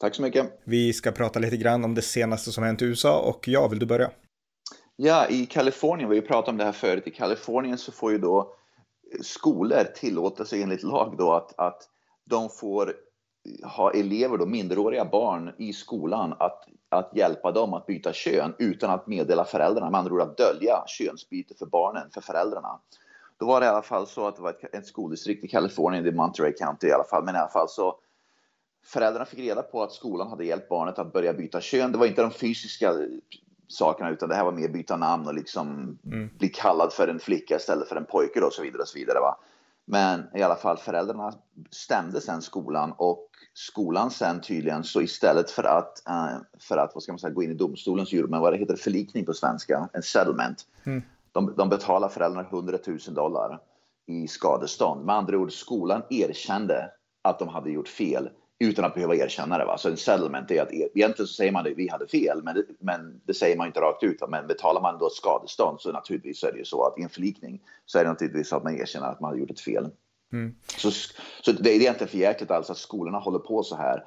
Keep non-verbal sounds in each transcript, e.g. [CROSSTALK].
Tack så mycket. Vi ska prata lite grann om det senaste som hänt i USA och ja, vill du börja? Ja, i Kalifornien, vi har pratat om det här förut, i Kalifornien så får ju då skolor tillåta sig enligt lag då att, att de får ha elever, då, minderåriga barn i skolan att, att hjälpa dem att byta kön utan att meddela föräldrarna, med andra ord att dölja könsbyte för barnen, för föräldrarna. Då var det i alla fall så att det var ett, ett skoldistrikt i Kalifornien, det är Monterey County i alla fall, men i alla fall så föräldrarna fick reda på att skolan hade hjälpt barnet att börja byta kön. Det var inte de fysiska sakerna utan det här var mer byta namn och liksom mm. bli kallad för en flicka istället för en pojke och så vidare och så vidare. Va? Men i alla fall föräldrarna stämde sen skolan och skolan sen tydligen så istället för att, uh, för att vad ska man säga, gå in i domstolen så gjorde man vad det heter förlikning på svenska, en settlement. Mm. De, de betalar föräldrarna 100 000 dollar i skadestånd. Med andra ord, skolan erkände att de hade gjort fel utan att behöva erkänna det. Va? Så en settlement är att egentligen så säger man att vi hade fel, men det, men det säger man inte rakt ut. Men betalar man då skadestånd så naturligtvis så är det ju så att i en förlikning så är det naturligtvis så att man erkänner att man har gjort ett fel. Mm. Så, så det är egentligen för jäkligt alltså att skolorna håller på så här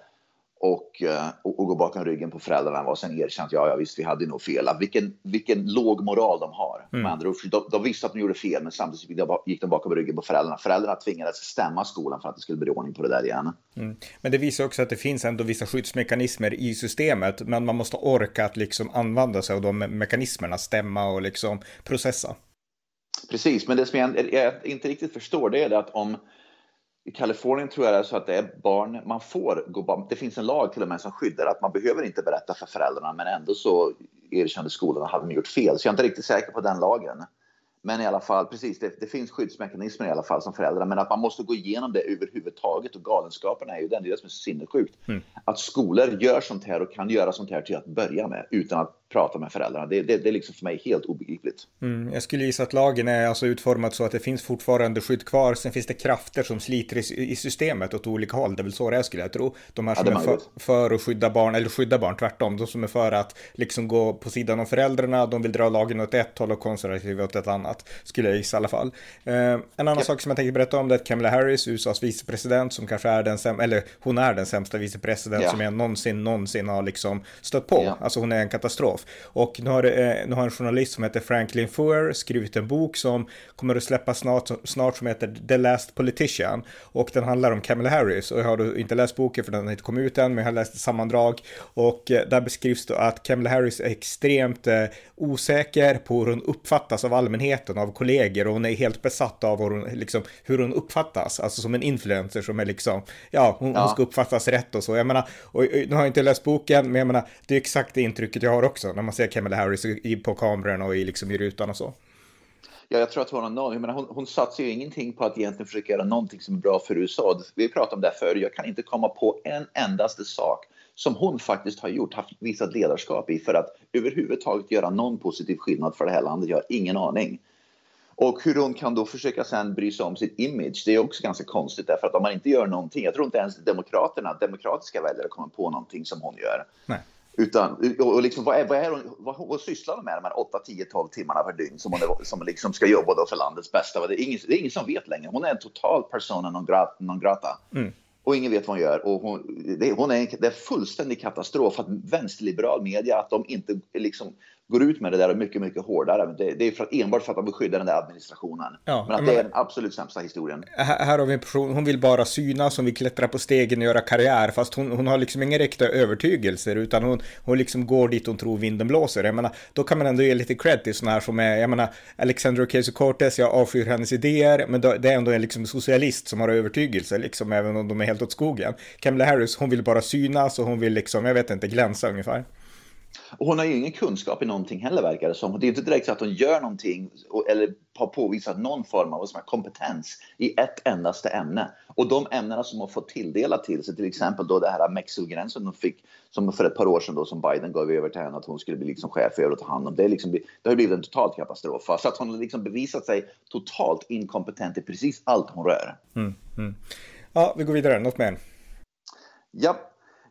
och, eh, och, och gå bakom ryggen på föräldrarna och sen erkänt ja, ja visst, vi hade nog fel. Vilken, vilken låg moral de har. Mm. Andra de, de visste att de gjorde fel, men samtidigt gick de bakom ryggen på föräldrarna. Föräldrarna tvingades stämma skolan för att det skulle bli ordning på det där igen. Mm. Men det visar också att det finns ändå vissa skyddsmekanismer i systemet, men man måste orka att liksom använda sig av de mekanismerna, stämma och liksom processa. Precis, men det som jag, jag inte riktigt förstår det är det att om i Kalifornien tror jag det är så att det är barn, man får gå Det finns en lag till och med som skyddar att man behöver inte berätta för föräldrarna men ändå så erkände skolan att hade de gjort fel. Så jag är inte riktigt säker på den lagen. Men i alla fall, precis, det, det, finns skyddsmekanismer i alla fall som föräldrar, men att man måste gå igenom det överhuvudtaget och galenskapen är ju den, det är det som är sinnessjukt. Mm. Att skolor gör sånt här och kan göra sånt här till att börja med utan att prata med föräldrarna. Det, det, det är liksom för mig helt obegripligt. Mm, jag skulle gissa att lagen är alltså utformad så att det finns fortfarande skydd kvar. Sen finns det krafter som sliter i, i systemet åt olika håll. Det är väl så det är skulle jag tro. De här som ja, är för, för, att skydda barn, eller skydda barn tvärtom. De som är för att liksom gå på sidan av föräldrarna. De vill dra lagen åt ett håll och konservativa åt ett annat. Skulle jag gissa i alla fall. Eh, en annan ja. sak som jag tänkte berätta om det är att Kamala Harris, USAs vicepresident, som kanske är den sämsta, eller hon är den sämsta vicepresident ja. som jag någonsin, någonsin har liksom stött på. Alltså hon är en katastrof. Och nu har, eh, nu har en journalist som heter Franklin Fuhr skrivit en bok som kommer att släppas snart, snart som heter The Last Politician. Och den handlar om Kamala Harris. Och jag har inte läst boken för den har inte kommit ut än, men jag har läst sammandrag. Och eh, där beskrivs det att Kamala Harris är extremt eh, osäker på hur hon uppfattas av allmänheten, av kollegor. Och hon är helt besatt av hur hon, liksom, hur hon uppfattas. Alltså som en influencer som är liksom, ja, hon, ja. hon ska uppfattas rätt och så. Jag menar, och, nu har jag inte läst boken, men jag menar, det är exakt det intrycket jag har också när man ser Kamala Harris på kameran och i, liksom, i rutan och så. Ja, jag tror att hon har någon, menar, hon, hon satsar ju ingenting på att egentligen försöka göra någonting som är bra för USA. Vi pratade om det förr. Jag kan inte komma på en endaste sak som hon faktiskt har gjort, haft visat ledarskap i för att överhuvudtaget göra någon positiv skillnad för det här landet. Jag har ingen aning. Och hur hon kan då försöka sen bry sig om sitt image, det är också ganska konstigt därför att om man inte gör någonting, jag tror inte ens demokraterna, demokratiska väljare kommer på någonting som hon gör. Nej. Utan, och liksom, vad, är, vad, är hon, vad, vad sysslar hon med de här 8, 10, 12 timmarna per dygn som hon är, som liksom ska jobba då för landets bästa? Det är, ingen, det är ingen som vet längre. Hon är en total persona non grata. Non grata. Mm. Och ingen vet vad hon gör. Och hon, det, hon är en, det är fullständig katastrof att vänsterliberal media, att de inte liksom går ut med det där mycket, mycket hårdare. Det, det är för att, enbart för att de vill skydda den där administrationen. Ja, men att men, det är den absolut sämsta historien. Här, här har vi en person, hon vill bara synas, hon vill klättra på stegen och göra karriär, fast hon, hon har liksom inga riktiga övertygelser, utan hon, hon liksom går dit hon tror vinden blåser. Jag menar, då kan man ändå ge lite cred till sådana här som är, jag menar, Alexandra Ocasio-Cortez, jag avskyr hennes idéer, men det är ändå en liksom socialist som har övertygelse, liksom, även om de är helt åt skogen. Kamala Harris, hon vill bara synas och hon vill liksom, jag vet inte, glänsa ungefär. Och hon har ju ingen kunskap i någonting heller verkar det som. Det är inte direkt så att hon gör någonting eller har påvisat någon form av kompetens i ett endaste ämne. Och de ämnena som hon fått tilldelat till sig, till exempel då det här Mexikogränsen de fick, som för ett par år sedan då som Biden gav över till henne att hon skulle bli liksom chef över och ta hand om. Det, är liksom, det har blivit en total katastrof. Så att hon har liksom bevisat sig totalt inkompetent i precis allt hon rör. Mm, mm. Ja, vi går vidare. Något mer? Ja,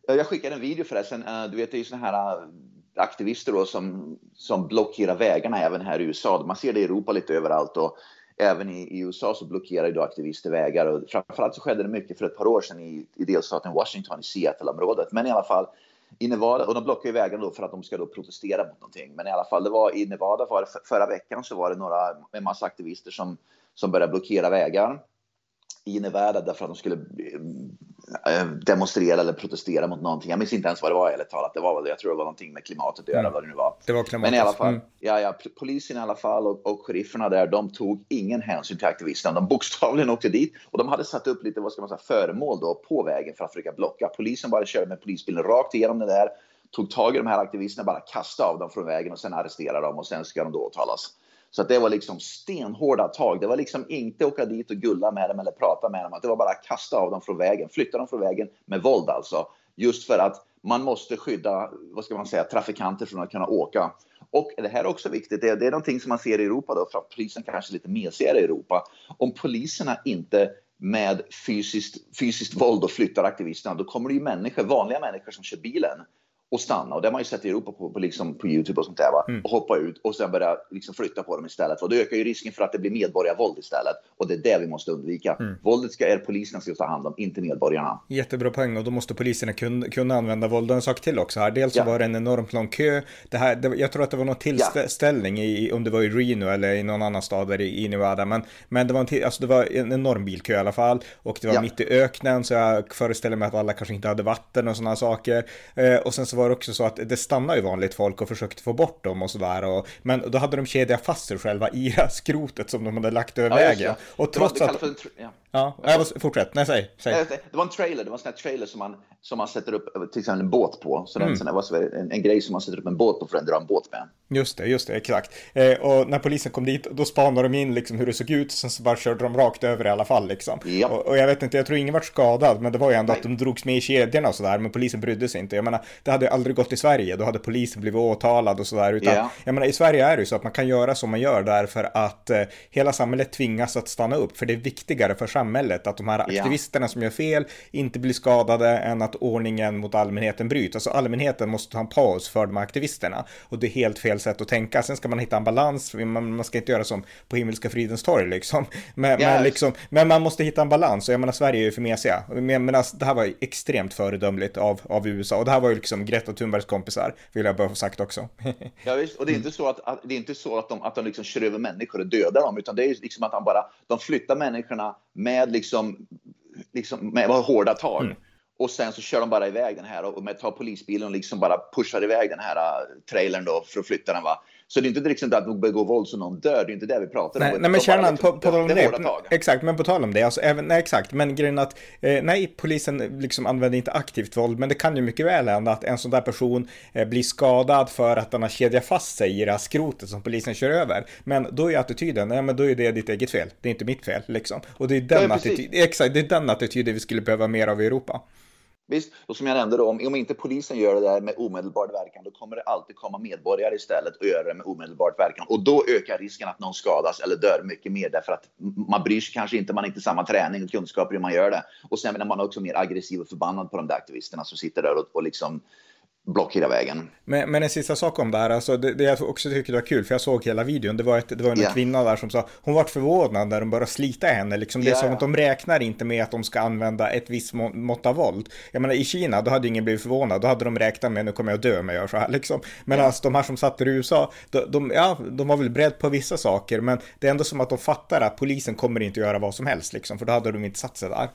jag skickade en video förresten. Eh, du vet, det är ju såna här eh, aktivister då som, som blockerar vägarna även här i USA. Man ser det i Europa lite överallt och även i, i USA så blockerar idag aktivister vägar och framförallt så skedde det mycket för ett par år sedan i, i delstaten Washington i Seattle-området. Men i alla fall i Nevada, och de blockar ju vägarna då för att de ska då protestera mot någonting. Men i alla fall, det var i Nevada var det, förra veckan så var det några, en massa aktivister som, som började blockera vägar i Nevada därför att de skulle demonstrera eller protestera mot någonting. Jag minns inte ens vad det var eller talat. Det var jag tror det var någonting med klimatet att göra, mm. vad det nu var. Det var klimatet. Men i alla fall, mm. ja, ja, polisen i alla fall och, och sherifferna där, de tog ingen hänsyn till aktivisterna. De bokstavligen åkte dit och de hade satt upp lite, vad ska man säga, föremål då på vägen för att försöka blocka. Polisen bara körde med polisbilen rakt igenom det där, tog tag i de här aktivisterna, bara kastade av dem från vägen och sen arresterade dem och sen ska de då åtalas. Så att det var liksom stenhårda tag. Det var liksom inte åka dit och gulla med dem eller prata med dem. Att det var bara kasta av dem från vägen, flytta dem från vägen med våld alltså. Just för att man måste skydda, vad ska man säga, trafikanter från att kunna åka. Och det här är också viktigt, det är, det är någonting som man ser i Europa då, för att polisen kanske är lite mesigare i Europa. Om poliserna inte med fysiskt, fysiskt våld och flyttar aktivisterna, då kommer det ju människor, vanliga människor som kör bilen och stanna. Och det har man ju sett i Europa på, på, liksom, på Youtube och sånt där. Va? Mm. Och hoppa ut och sen börja liksom, flytta på dem istället. Och det ökar ju risken för att det blir medborgarvåld istället. Och det är det vi måste undvika. Mm. Våldet ska, är poliserna ska ta hand om, inte medborgarna. Jättebra poäng och då måste poliserna kunna, kunna använda våld. Och en sak till också här. Dels så ja. var det en enormt lång kö. Det här, det, jag tror att det var någon tillställning ja. i, om det var i Reno eller i någon annan stad där i, i Nevada. Men, men det, var en alltså det var en enorm bilkö i alla fall. Och det var ja. mitt i öknen så jag föreställer mig att alla kanske inte hade vatten och sådana saker. Eh, och sen så var det också så att det stannar ju vanligt folk och försökte få bort dem och sådär. Men då hade de kedjat fast sig själva i skrotet som de hade lagt över ja, vägen. Och trots det var, det att... Ja. Ja, jag fortsätt. Nej, säg. säg. Det var en trailer, det var en sån här trailer som man, som man sätter upp till exempel en båt på. Så mm. det var en, en grej som man sätter upp en båt på för att dra en båt med. Just det, just det, exakt. Eh, och när polisen kom dit, då spanade de in liksom hur det såg ut, sen så bara körde de rakt över i alla fall liksom. Ja. Och, och, jag vet inte, jag tror ingen var skadad, men det var ju ändå Nej. att de drogs med i kedjorna och sådär, men polisen brydde sig inte. Jag menar, det hade aldrig gått i Sverige, då hade polisen blivit åtalad och sådär, utan ja. jag menar, i Sverige är det ju så att man kan göra som man gör därför att eh, hela samhället tvingas att stanna upp, för det är viktigare för samhället att de här aktivisterna som gör fel inte blir skadade än att ordningen mot allmänheten bryts. Alltså allmänheten måste ta en paus för de här aktivisterna och det är helt fel sätt att tänka. Sen ska man hitta en balans, man, ska inte göra som på Himmelska fridens torg liksom. [LAUGHS] Men, yes. men, liksom, men man måste hitta en balans och jag menar Sverige är ju för mesiga. Men, men det här var extremt föredömligt av, av USA och det här var ju liksom Greta Thunbergs kompisar, vill jag bara få sagt också. [LAUGHS] ja visst, och det är inte så att, att, det är inte så att de, att de liksom kör över människor och dödar dem, utan det är liksom att de bara, de flyttar människorna med liksom, liksom med hårda tag. Mm. Och sen så kör de bara iväg den här och med tar polisbilen och liksom bara pushar iväg den här uh, trailern då för att flytta den. Va? Så det är inte direkt att de begår våld så någon dör, det är inte det vi pratar nej, om. Nej, men kärnan, på, på tal om det, exakt, men på tal om det, alltså, även, nej exakt, men grejen att, eh, nej, polisen liksom använder inte aktivt våld, men det kan ju mycket väl hända att en sån där person eh, blir skadad för att den har kedjat fast sig i det här skrotet som polisen kör över. Men då är attityden, nej men då är det ditt eget fel, det är inte mitt fel liksom. Och det är den, ja, attityd, exakt, det är den attityden vi skulle behöva mer av i Europa. Visst, och som jag nämnde då, om, om inte polisen gör det där med omedelbar verkan, då kommer det alltid komma medborgare istället och göra det med omedelbar verkan. Och då ökar risken att någon skadas eller dör mycket mer därför att man bryr sig kanske inte, man har inte samma träning och kunskaper hur man gör det. Och sen är man också mer aggressiv och förbannad på de där aktivisterna som sitter där och, och liksom blockera vägen. Men, men en sista sak om det här, alltså det, det jag också tycker var kul, för jag såg hela videon, det var, ett, det var en yeah. kvinna där som sa, hon var förvånad när de började slita henne, liksom det är som att de räknar inte med att de ska använda ett visst må mått av våld. Jag menar i Kina, då hade ingen blivit förvånad, då hade de räknat med nu kommer jag dö om jag gör så här liksom. Men yeah. alltså de här som satt i USA, de, de, ja, de var väl beredda på vissa saker, men det är ändå som att de fattar att polisen kommer inte att göra vad som helst liksom, för då hade de inte satt sig där.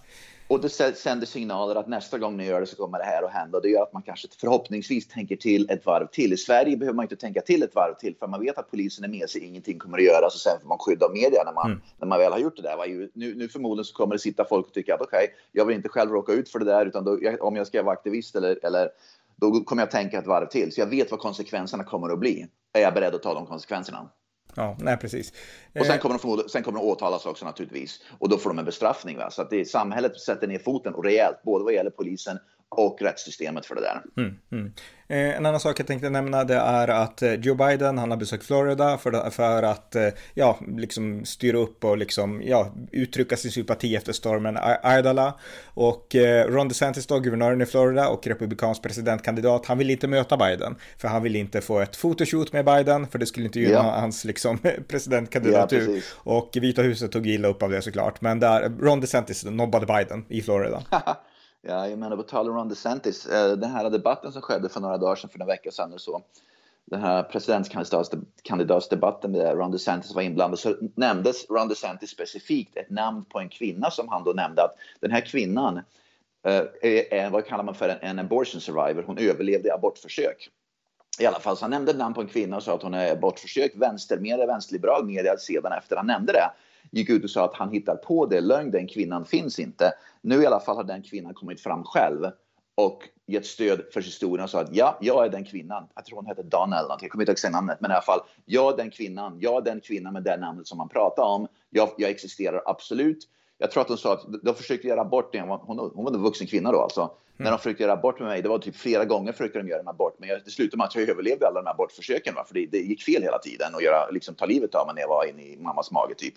Och det sänder signaler att nästa gång ni gör det så kommer det här att hända. Det gör att man kanske förhoppningsvis tänker till ett varv till. I Sverige behöver man inte tänka till ett varv till för man vet att polisen är med sig, ingenting kommer att göras och sen får man skydda media när man, mm. när man väl har gjort det där. Nu, nu förmodligen så kommer det sitta folk och tycka att okej, okay, jag vill inte själv råka ut för det där utan då, om jag ska vara aktivist eller, eller då kommer jag tänka ett varv till. Så jag vet vad konsekvenserna kommer att bli. Är jag beredd att ta de konsekvenserna? Ja, nej precis. Och sen eh, kommer, de sen kommer de åtalas också naturligtvis. Och då får de en bestraffning. Va? Så att det, samhället sätter ner foten och rejält, både vad gäller polisen och rättssystemet för det där. Mm, mm. Eh, en annan sak jag tänkte nämna det är att eh, Joe Biden, han har besökt Florida för, för att eh, ja, liksom styra upp och liksom, ja, uttrycka sin sympati efter stormen Idala. Och Ron DeSantis då, guvernören i Florida och republikansk presidentkandidat, han vill inte möta Biden. För han vill inte få ett photoshoot med Biden, för det skulle inte gynna ja. hans liksom, [LAUGHS] presidentkandidatur. Ja, och Vita huset tog illa upp av det såklart. Men där, Ron DeSantis nobbade Biden i Florida. [LAUGHS] Ja, jag menar på tal om Ron DeSantis, eh, den här debatten som skedde för några dagar sedan, för några vecka sedan eller så, den här presidentkandidatsdebatten där Ron DeSantis var inblandad så nämndes Ron DeSantis specifikt ett namn på en kvinna som han då nämnde att den här kvinnan eh, är, är vad kallar man för en, abortion survivor, hon överlevde abortförsök. I alla fall, så han nämnde ett namn på en kvinna och sa att hon är abortförsök, vänstermedia, vänsterliberal media sedan efter han nämnde det gick ut och sa att han hittar på det, lögn, den kvinnan finns inte. Nu i alla fall har den kvinnan kommit fram själv och gett stöd för historien och sa att ja, jag är den kvinnan. Jag tror hon heter Donna eller någonting, jag kommer inte ihåg namnet, men i alla fall, jag är den kvinnan, jag är den kvinnan med det namnet som man pratar om. Jag, jag existerar absolut. Jag tror att hon sa att de försökte göra abort, hon, hon var en vuxen kvinna då alltså. Mm. När de försökte göra abort med mig, det var typ flera gånger försökte de göra en abort, men jag, det slutade med att jag överlevde alla de här abortförsöken, va? för det, det gick fel hela tiden och göra, liksom, ta livet av mig när jag var inne i mammas mage typ.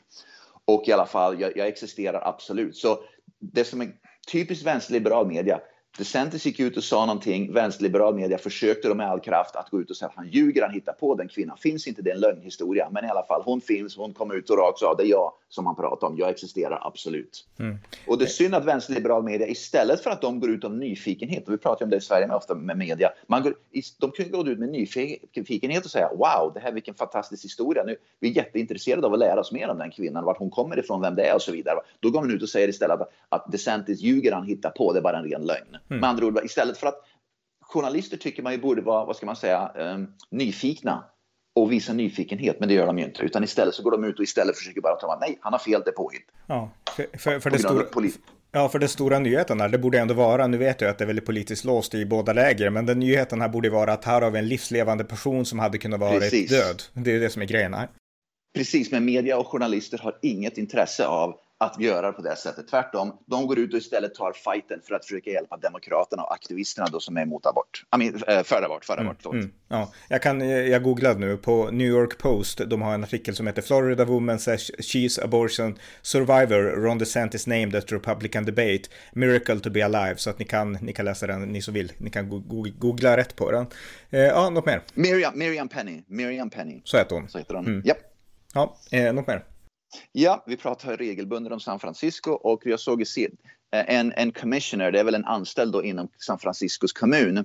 Och i alla fall, jag, jag existerar absolut. Så det som är typiskt vänsterliberal media, DeSantis gick ut och sa någonting, vänsterliberal media försökte med all kraft att gå ut och säga att han ljuger, han hittar på den kvinnan. Finns inte, det är en lögnhistoria. Men i alla fall, hon finns, hon kom ut och rakt sa det är jag som han pratar om, jag existerar absolut. Mm. Och det är synd att vänsterliberal media istället för att de går ut av nyfikenhet, och vi pratar om det i Sverige med ofta med media, man går, de kunde gå ut med nyfikenhet och säga wow, det här vilken fantastisk historia, nu, vi är jätteintresserade av att lära oss mer om den kvinnan, vart hon kommer ifrån, vem det är och så vidare. Då går man ut och säger istället att, att DeSantis ljuger, han hittar på, det är bara en ren lögn. Mm. Med andra ord, istället för att journalister tycker man ju borde vara, vad ska man säga, um, nyfikna och visa nyfikenhet, men det gör de ju inte. Utan istället så går de ut och istället försöker bara om nej, han har fel, det är påhitt. Ja, för, för, för det stora... Ja, för den stora nyheten här, det borde ändå vara, nu vet jag att det är väldigt politiskt låst i båda läger, men den nyheten här borde vara att här har vi en livslevande person som hade kunnat vara död. Det är det som är grejen här. Precis, men media och journalister har inget intresse av att göra på det sättet. Tvärtom, de går ut och istället tar fighten för att försöka hjälpa demokraterna och aktivisterna då som är emot abort. I mean, eh, för abort, för abort. Mm, mm, ja. jag, kan, jag googlade nu på New York Post. De har en artikel som heter Florida Woman says she's abortion survivor. Ron DeSantis named at Republican debate. Miracle to be alive. Så att ni kan, ni kan läsa den, ni som vill. Ni kan googla rätt på den. Eh, ja, något mer? Miriam, Miriam Penny. Miriam Penny. Så heter hon. Så heter hon. Mm. Yep. Ja, eh, något mer? Ja, vi pratar regelbundet om San Francisco och jag såg eh, en, en commissioner, det är väl en anställd då inom San Franciscos kommun,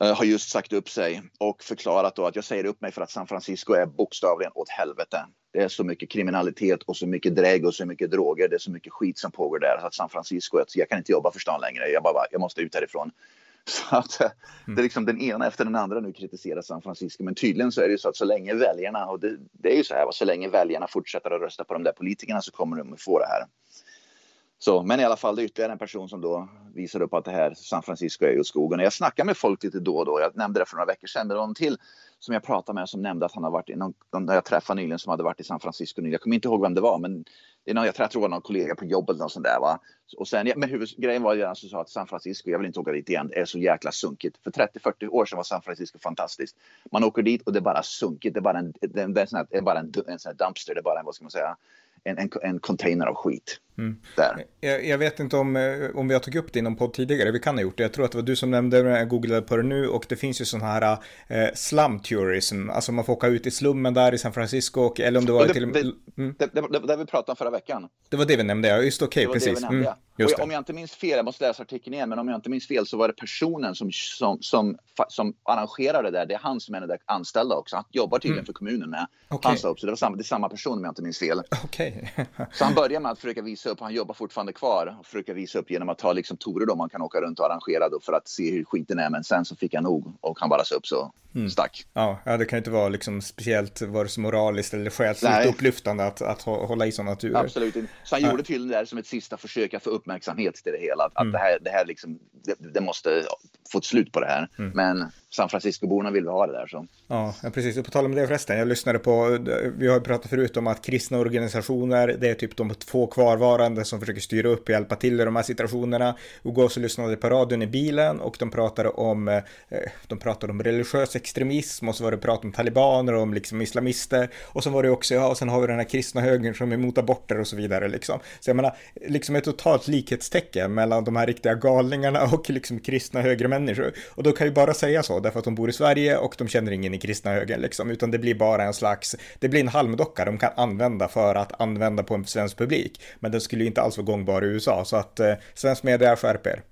eh, har just sagt upp sig och förklarat då att jag säger upp mig för att San Francisco är bokstavligen åt helvete. Det är så mycket kriminalitet och så mycket drägg och så mycket droger. Det är så mycket skit som pågår där så att San Francisco, jag kan inte jobba för stan längre. Jag bara, jag måste ut härifrån. [LAUGHS] Så att mm. det är liksom den ena efter den andra nu kritiserar San Francisco. Men tydligen så är det ju så att så länge väljarna, och det, det är ju så här, så länge väljarna fortsätter att rösta på de där politikerna så kommer de att få det här. Så, men i alla fall, det är ytterligare en person som då visar upp att det här San Francisco är ju skogen. Jag snackar med folk lite då och då. Jag nämnde det för några veckor sedan. Men det var en till som jag pratade med som nämnde att han har varit i någon, de jag träffade nyligen som hade varit i San Francisco nyligen. Jag kommer inte ihåg vem det var, men det är någon, jag tror det var någon kollega på jobbet eller något sånt där. Va? Och sen, men huvudgrejen var ju att sa att San Francisco, jag vill inte åka dit igen, det är så jäkla sunkigt. För 30-40 år sedan var San Francisco fantastiskt. Man åker dit och det är bara sunkigt, det är bara en, det är, det är bara en, en, en dumpster, det är bara en, vad ska man säga, en, en, en container av skit. Mm. Där. Jag, jag, vet inte om, eh, om vi har tagit upp det inom podd tidigare, vi kan ha gjort det. Jag tror att det var du som nämnde det, jag googlade på det nu och det finns ju sån här eh, slum tourism, alltså man får åka ut i slummen där i San Francisco och, eller om det var det, till och med... Mm. Det, det, det, det, vi pratade om förra veckan. Det var det vi nämnde, ja just okej, okay, precis. Mm, just om jag inte minns fel, jag måste läsa artikeln igen, men om jag inte minns fel så var det personen som, som, som, som arrangerade det där, det är han som är den där anställda också, han jobbar tydligen mm. för kommunen med. Okay. Upp, så det var samma, det är samma person om jag inte minns fel. Okay. så han börjar med att försöka visa upp, han jobbar fortfarande kvar, och försöka visa upp genom att ta liksom torer då man kan åka runt och arrangera då för att se hur skiten är, men sen så fick han nog och han bara upp så mm. stack. Ja, ja, det kan inte vara liksom speciellt vare sig moraliskt eller själsligt upplyftande att, att hålla i sådana turer. Absolut inte. Så han ja. gjorde tydligen det där som ett sista försök att få uppmärksamhet till det hela. Att, mm. att det, här, det här liksom, det, det måste få ett slut på det här. Mm. Men San Francisco-borna vill ha det där. Så. Ja, precis. Och på tal om det förresten, jag lyssnade på, vi har pratat förut om att kristna organisationer, det är typ de två kvarvarande som försöker styra upp och hjälpa till i de här situationerna. Och går så lyssnade på radion i bilen och de pratade om, eh, de pratade om religiös extremism och så var det prat om talibaner och om liksom islamister. Och så var det också, ja, och sen har vi den här kristna högern som är emot aborter och så vidare liksom. Så jag menar, liksom ett totalt likhetstecken mellan de här riktiga galningarna och liksom kristna högre människor. Och då kan ju bara säga så, därför att de bor i Sverige och de känner ingen i kristna högern liksom, utan det blir bara en slags, det blir en halmdocka de kan använda för att använda på en svensk publik. Men den skulle ju inte alls vara gångbar i USA, så att eh, svensk media skärper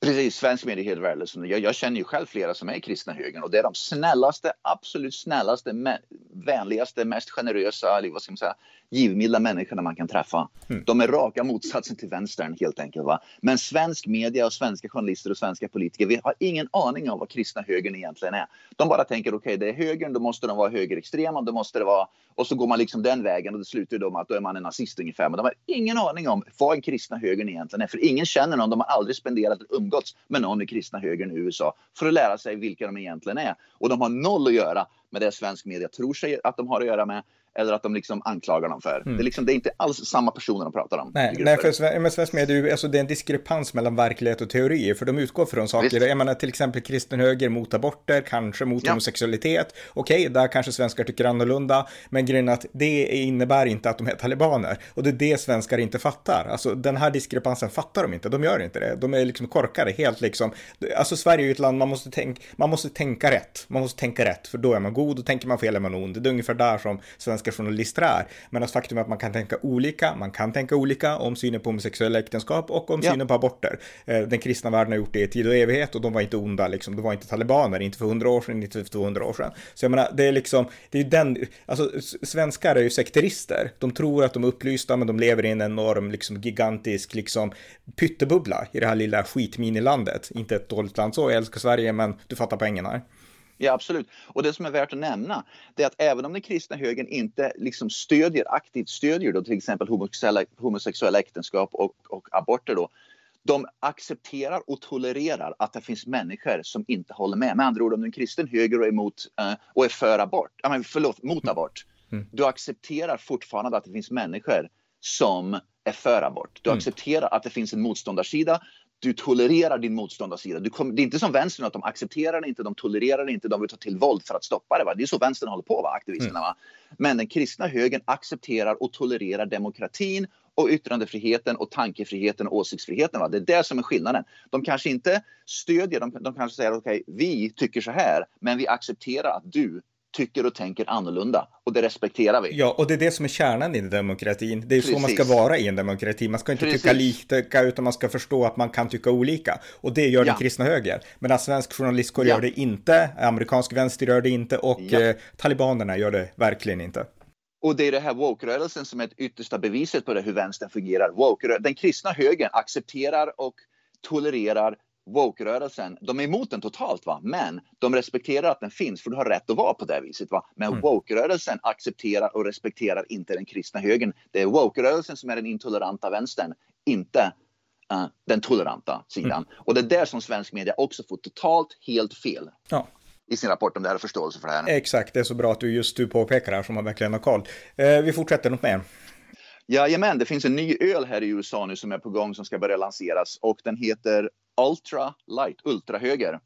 Precis, svensk media är helt värdelös. Jag, jag känner ju själv flera som är i kristna högern och det är de snällaste, absolut snällaste, vänligaste, mest generösa, eller vad ska man säga, givmilda människorna man kan träffa. Mm. De är raka motsatsen till vänstern helt enkelt. Va? Men svensk media och svenska journalister och svenska politiker vi har ingen aning om vad kristna högern egentligen är. De bara tänker okej, okay, det är högern, då måste de vara högerextrema, då måste det vara och så går man liksom den vägen och det slutar då med att då är man en nazist ungefär. Men de har ingen aning om vad en kristna högern egentligen är. För ingen känner någon, de har aldrig spenderat eller umgåtts med någon i kristna högern i USA för att lära sig vilka de egentligen är. Och de har noll att göra med det svensk media tror sig att de har att göra med eller att de liksom anklagar dem för. Mm. Det, är liksom, det är inte alls samma personer de pratar om. Nej, nej för men svensk media, alltså, det är en diskrepans mellan verklighet och teorier, för de utgår från saker. Visst. Jag menar till exempel kristen höger mot aborter, kanske mot ja. homosexualitet. Okej, okay, där kanske svenskar tycker annorlunda, men grejen är att det innebär inte att de är talibaner. Och det är det svenskar inte fattar. Alltså den här diskrepansen fattar de inte, de gör inte det. De är liksom korkade, helt liksom. Alltså Sverige är ju ett land, man måste, tänka, man måste tänka rätt. Man måste tänka rätt, för då är man god och tänker man fel är man ond. Det är ungefär där som svenska svenska journalister är. Men faktum är att man kan tänka olika, man kan tänka olika om synen på homosexuella äktenskap och om ja. synen på aborter. Eh, den kristna världen har gjort det i tid och evighet och de var inte onda liksom. De var inte talibaner, inte för hundra år sedan, inte för 200 år sedan. Så jag menar, det är liksom, det är ju den, alltså svenskar är ju sekterister. De tror att de är upplysta, men de lever i en enorm, liksom gigantisk, liksom pyttebubbla i det här lilla skitminilandet. Inte ett dåligt land så, jag älskar Sverige, men du fattar poängen här. Ja, absolut. Och det som är värt att nämna, det är att även om den kristna högern inte liksom stödjer, aktivt stödjer då till exempel homosexuella, homosexuella äktenskap och, och aborter då, de accepterar och tolererar att det finns människor som inte håller med. Med andra ord, om du är en kristen höger och är, emot, uh, och är för abort, äh, men förlåt, mot abort, mm. du accepterar fortfarande att det finns människor som är för abort. Du mm. accepterar att det finns en motståndarsida du tolererar din motståndarsida. Du kom, det är inte som vänstern att de accepterar det inte, de tolererar det inte, de vill ta till våld för att stoppa det. Va? Det är så vänstern håller på, va? aktivisterna. Va? Men den kristna högern accepterar och tolererar demokratin och yttrandefriheten och tankefriheten och åsiktsfriheten. Va? Det är det som är skillnaden. De kanske inte stödjer, de, de kanske säger okej, okay, vi tycker så här, men vi accepterar att du tycker och tänker annorlunda och det respekterar vi. Ja, och det är det som är kärnan i demokratin. Det är Precis. så man ska vara i en demokrati. Man ska inte Precis. tycka lika utan man ska förstå att man kan tycka olika. Och det gör ja. den kristna höger. Medan svensk journalistkår ja. gör det inte, amerikansk vänster gör det inte och ja. eh, talibanerna gör det verkligen inte. Och det är det här woke-rörelsen som är det yttersta beviset på det, hur vänstern fungerar. Woke den kristna högern accepterar och tolererar woke-rörelsen, de är emot den totalt, va? men de respekterar att den finns, för du har rätt att vara på det viset. Va? Men mm. woke-rörelsen accepterar och respekterar inte den kristna högern. Det är woke-rörelsen som är den intoleranta vänstern, inte uh, den toleranta sidan. Mm. Och det är där som svensk media också får totalt helt fel. Ja i sin rapport om det här och förståelse för det här. Exakt, det är så bra att du just du påpekar det här som man verkligen har koll. Eh, vi fortsätter något mer. Jajamän, det finns en ny öl här i USA nu som är på gång som ska börja lanseras och den heter Ultra Light, ultrahöger.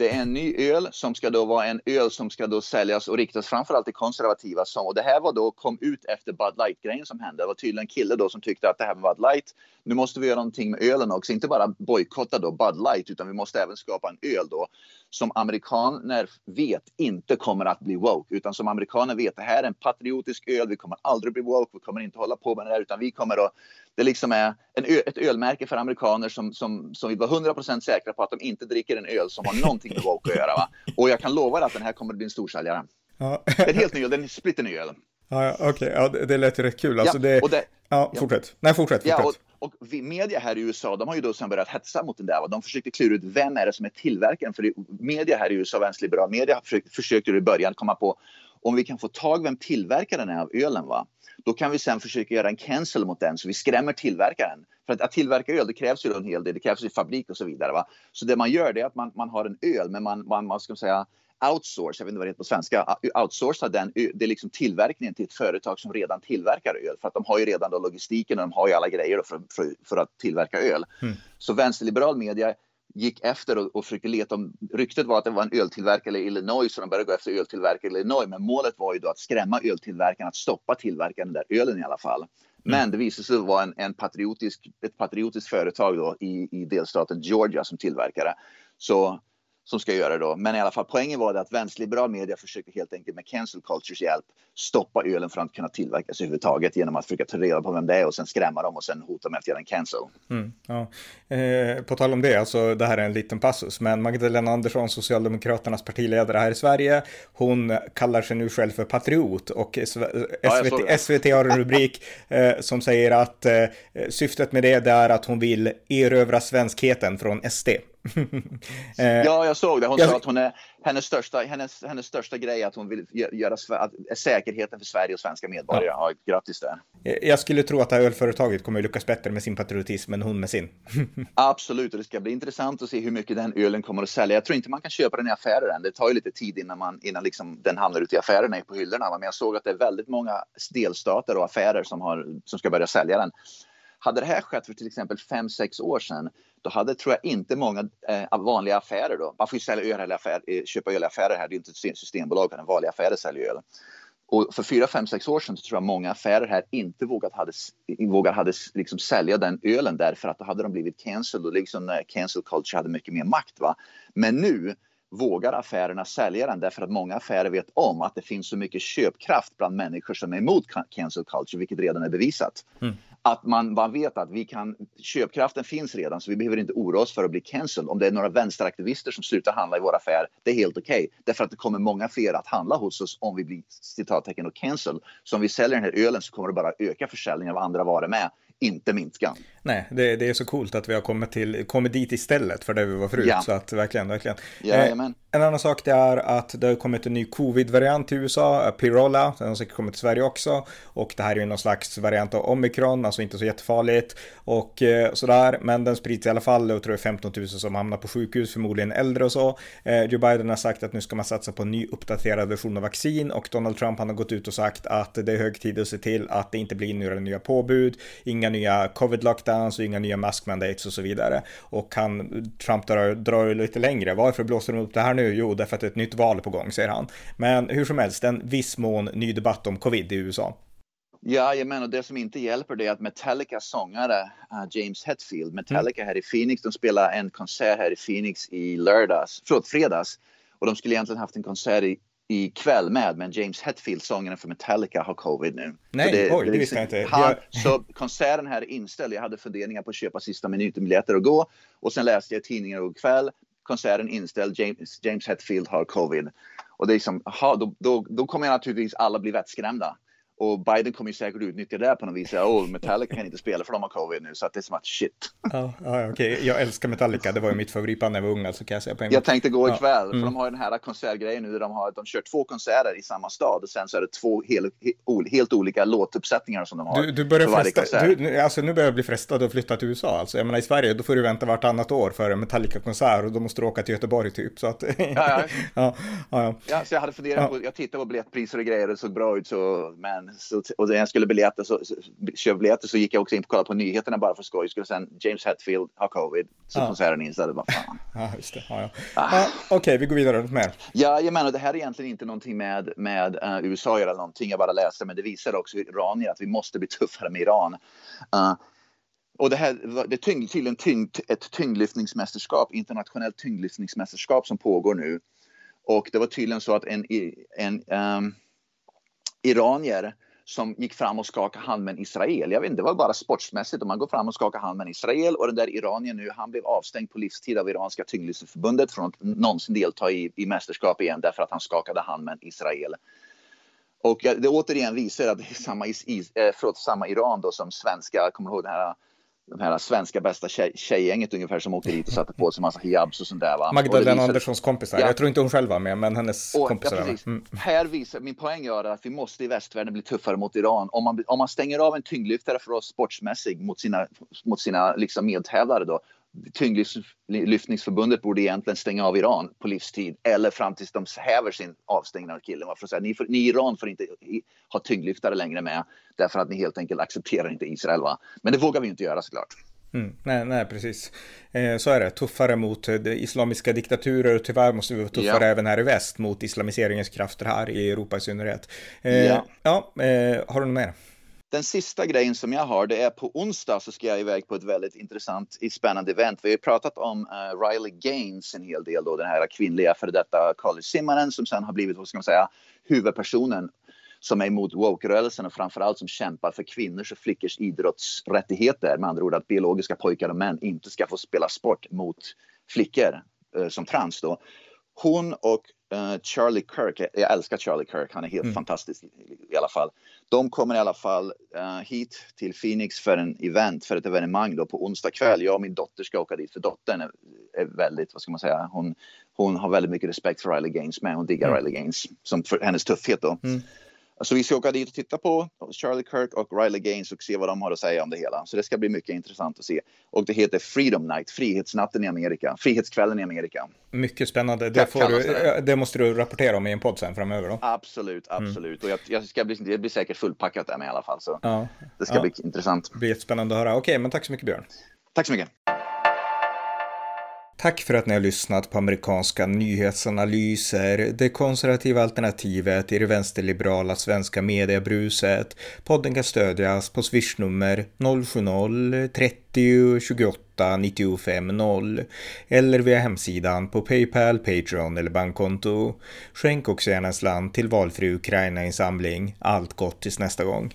Det är en ny öl som ska då vara en öl som ska då säljas och riktas framförallt till konservativa. Som, och det här var då, kom ut efter Bud Light-grejen som hände. Det var tydligen en kille då som tyckte att det här med Bud Light. Nu måste vi göra någonting med ölen också. Inte bara bojkotta då Bud Light utan vi måste även skapa en öl då som amerikaner vet inte kommer att bli woke. Utan som amerikaner vet, det här är en patriotisk öl. Vi kommer aldrig bli woke. Vi kommer inte hålla på med det här utan vi kommer att det liksom är en ett ölmärke för amerikaner som, som, som vill vara 100% säkra på att de inte dricker en öl som har någonting med woke att göra. Va? Och jag kan lova dig att den här kommer att bli en storsäljare. Ja. Det är en helt ny öl, den är splitterny öl. Ja, Okej, okay. ja, det, det lät rätt kul. Alltså, ja, det, det, ja, fortsätt. Nej, fortsätt. fortsätt. Ja, och, och vi, media här i USA, de har ju då sen börjat hetsa mot den där. De försökte klura ut vem är det som är tillverkaren. För media här i USA, vänsterliberal media, försökte, försökte i början komma på Om vi kan få tag vem tillverkaren är av ölen, va? då kan vi sen försöka göra en cancel mot den så vi skrämmer tillverkaren. För att, att tillverka öl, det krävs ju en hel del, det krävs i fabrik och så vidare. Va? Så det man gör det är att man, man har en öl, men man, man, man ska säga outsource, jag vet inte vad det heter på svenska, outsourca den, det är liksom tillverkningen till ett företag som redan tillverkar öl. För att de har ju redan då logistiken och de har ju alla grejer för, för, för att tillverka öl. Mm. Så vänsterliberal media gick efter och, och försökte leta om... Ryktet var att det var en öltillverkare i Illinois så de började gå efter öltillverkare i Illinois. Men målet var ju då att skrämma öltillverkarna att stoppa tillverkaren där ölen i alla fall. Men mm. det visade sig vara en, en patriotisk, ett patriotiskt företag då i, i delstaten Georgia som tillverkare. Så som ska göra det då. Men i alla fall poängen var det att vänsterliberal media försöker helt enkelt med cancel cultures hjälp stoppa ölen från att kunna tillverkas överhuvudtaget genom att försöka ta reda på vem det är och sen skrämma dem och sen hota med att göra en cancel. Mm, ja. eh, på tal om det, alltså det här är en liten passus, men Magdalena Andersson, Socialdemokraternas partiledare här i Sverige, hon kallar sig nu själv för patriot och SVT, ja, SVT har en rubrik eh, som säger att eh, syftet med det är att hon vill erövra svenskheten från SD. Eh, ja, jag såg det. Hon jag... sa att hon är, hennes, största, hennes, hennes största grej är att hon vill göra att, säkerheten för Sverige och svenska medborgare. Ja. Ja, grattis där. Jag skulle tro att det här ölföretaget kommer att lyckas bättre med sin patriotism än hon med sin. [LAUGHS] Absolut, och det ska bli intressant att se hur mycket den ölen kommer att sälja. Jag tror inte man kan köpa den i affärer än. Det tar ju lite tid innan, man, innan liksom den hamnar ute i affärerna på hyllorna. Men jag såg att det är väldigt många delstater och affärer som, har, som ska börja sälja den. Hade det här skett för till exempel 5-6 år sedan, då hade tror jag inte många eh, vanliga affärer då, man får ju sälja öl affär, eh, köpa öl i affärer här, det är inte ett systembolag utan vanliga affärer säljer öl. Och för 4, 5, 6 år sedan så tror jag många affärer här inte vågat hade, vågat hade liksom sälja den ölen därför att då hade de blivit cancelled och liksom eh, cancel culture hade mycket mer makt. Va? Men nu vågar affärerna sälja den därför att många affärer vet om att det finns så mycket köpkraft bland människor som är emot cancel culture, vilket redan är bevisat. Mm att man, man vet att vi kan, köpkraften finns redan så vi behöver inte oroa oss för att bli cancelled. Om det är några vänsteraktivister som slutar handla i vår affär, det är helt okej. Okay. Därför att det kommer många fler att handla hos oss om vi blir citattecken och cancelled. Så om vi säljer den här ölen så kommer det bara öka försäljningen av andra varor med inte minska. Nej, det, det, är så coolt att vi har kommit, till, kommit dit istället för det vi var förut. Ja. Så att verkligen, verkligen. Eh, en annan sak det är att det har kommit en ny covid-variant till USA, Pirola, den har säkert kommit till Sverige också. Och det här är ju någon slags variant av omikron, alltså inte så jättefarligt. Och eh, sådär, men den sprids i alla fall och tror jag 15 000 som hamnar på sjukhus, förmodligen äldre och så. Eh, Joe Biden har sagt att nu ska man satsa på en ny uppdaterad version av vaccin och Donald Trump han har gått ut och sagt att det är hög tid att se till att det inte blir några nya påbud, inga nya covid lockdowns och inga nya mask mandates och så vidare. Och han, Trump drar, drar lite längre. Varför blåser de upp det här nu? Jo, därför att det är ett nytt val på gång, säger han. Men hur som helst, en viss mån ny debatt om covid i USA. Ja, jag menar det som inte hjälper det är att Metallicas sångare uh, James Hetfield, Metallica mm. här i Phoenix, de spelar en konsert här i Phoenix i lördags, förlåt, fredags. Och de skulle egentligen haft en konsert i ikväll med, men James Hetfield, sångaren för Metallica, har covid nu. Nej, det, oj, det, visste jag inte. Han, så konserten här är inställd. Jag hade funderingar på att köpa sista minuten-biljetter och gå. Och sen läste jag tidningen ikväll. Konserten inställd, James, James Hetfield har covid. Och det är som, aha, då, då, då kommer naturligtvis alla bli vettskrämda. Och Biden kommer ju säkert utnyttja det på något vis. Oh, Metallica kan inte spela för de har covid nu. Så att det är som att shit. Ja, ja okej. Okay. Jag älskar Metallica. Det var ju mitt favoritband när jag var ung. Alltså kan jag säga på en Jag tänkte gå ikväll. Ja. Mm. För de har ju den här konsertgrejen nu. Där de, har, de kör två konserter i samma stad. Och sen så är det två helt, helt olika låtuppsättningar som de har. Du, du börjar fresta, du, alltså nu börjar jag bli frestad att flytta till USA. Alltså, jag menar i Sverige då får du vänta vartannat år för en Metallica-konsert. Och då måste du åka till Göteborg typ. Så att, ja, ja. [LAUGHS] ja, ja, ja. så jag hade funderat på. Jag tittade på biljettpriser och grejer. Det såg bra ut. Så, men, så, och det skulle biljetter så, så, köpa biljetter så gick jag också in och kollade på nyheterna bara för skoj. Skulle sen James Hetfield ha covid. Så ja. konserten inställde. Bara fan. [LAUGHS] Ja, just det. Ja, ja. Ah. Okej, okay, vi går vidare med. Ja, jag menar det här är egentligen inte någonting med, med uh, USA eller någonting. Jag bara läste, men det visar också iranier att vi måste bli tuffare med Iran. Uh, och det här det är tyngd, tydligen tyngd, ett tyngdlyftningsmästerskap, internationellt tyngdlyftningsmästerskap som pågår nu. Och det var tydligen så att en, en um, iranier som gick fram och skakade hand med en Israel. Jag vet inte, det var bara sportsmässigt. Om man går fram och skakar hand med en Israel och den där iranien nu, han blev avstängd på livstid av iranska tyngdlyftningsförbundet från att någonsin delta i, i mästerskap igen därför att han skakade hand med en Israel. Och det återigen visar att det är samma, is, eh, förlåt, samma Iran då som svenska, kommer ihåg den här de här svenska bästa tjej, tjejgänget ungefär som åkte dit och satte på sig massa hijabs och sånt där. Va? Magdalena visar... Anderssons kompisar. Ja. Jag tror inte hon själv var med, men hennes och, kompisar. Ja, mm. Här visar, min poäng är att vi måste i västvärlden bli tuffare mot Iran. Om man, om man stänger av en tyngdlyftare för oss sportsmässigt mot sina, mot sina liksom medtävlare då, Tyngdlyftningsförbundet borde egentligen stänga av Iran på livstid eller fram tills de häver sin avstängning av killen. Varför säga, ni, ni i Iran får inte ha tyngdlyftare längre med därför att ni helt enkelt accepterar inte Israel. Va? Men det vågar vi inte göra såklart. Mm, nej, nej, precis. Eh, så är det. Tuffare mot eh, islamiska diktaturer och tyvärr måste vi vara tuffare ja. även här i väst mot islamiseringens krafter här i Europa i synnerhet. Eh, ja. ja eh, har du något mer? Den sista grejen som jag har, det är på onsdag så ska jag iväg på ett väldigt intressant, spännande event. Vi har pratat om uh, Riley Gaines en hel del då, den här kvinnliga före detta college-simmaren som sen har blivit, vad ska man säga, huvudpersonen som är emot woke-rörelsen och framförallt som kämpar för kvinnors och flickors idrottsrättigheter. Med andra ord att biologiska pojkar och män inte ska få spela sport mot flickor uh, som trans då. Hon och uh, Charlie Kirk, jag älskar Charlie Kirk, han är helt mm. fantastisk i, i, alla fall. De kommer i alla fall uh, hit till Phoenix för en event, för ett evenemang då på onsdag kväll. Jag och min dotter ska åka dit för dottern är, är väldigt, vad ska man säga, hon, hon har väldigt mycket respekt för Riley Gaines med. Hon diggar mm. Riley Gaines som för hennes tuffhet då. Mm. Så vi ska åka dit och titta på Charlie Kirk och Riley Gaines och se vad de har att säga om det hela. Så det ska bli mycket intressant att se. Och det heter Freedom Night, Frihetsnatten i Amerika, Frihetskvällen i Amerika. Mycket spännande. Det, får du, det. det måste du rapportera om i en podd sen framöver då. Absolut, mm. absolut. Mm. Och jag, jag, ska bli, det blir säkert fullpackat där med i alla fall. Så ja. det ska ja. bli intressant. Det blir spännande att höra. Okej, men tack så mycket Björn. Tack så mycket. Tack för att ni har lyssnat på amerikanska nyhetsanalyser, det konservativa alternativet i det vänsterliberala svenska mediebruset. Podden kan stödjas på swishnummer 070-30 28 95 0 eller via hemsidan på Paypal, Patreon eller bankkonto. Skänk också gärna en slant till valfri Ukraina-insamling. Allt gott tills nästa gång.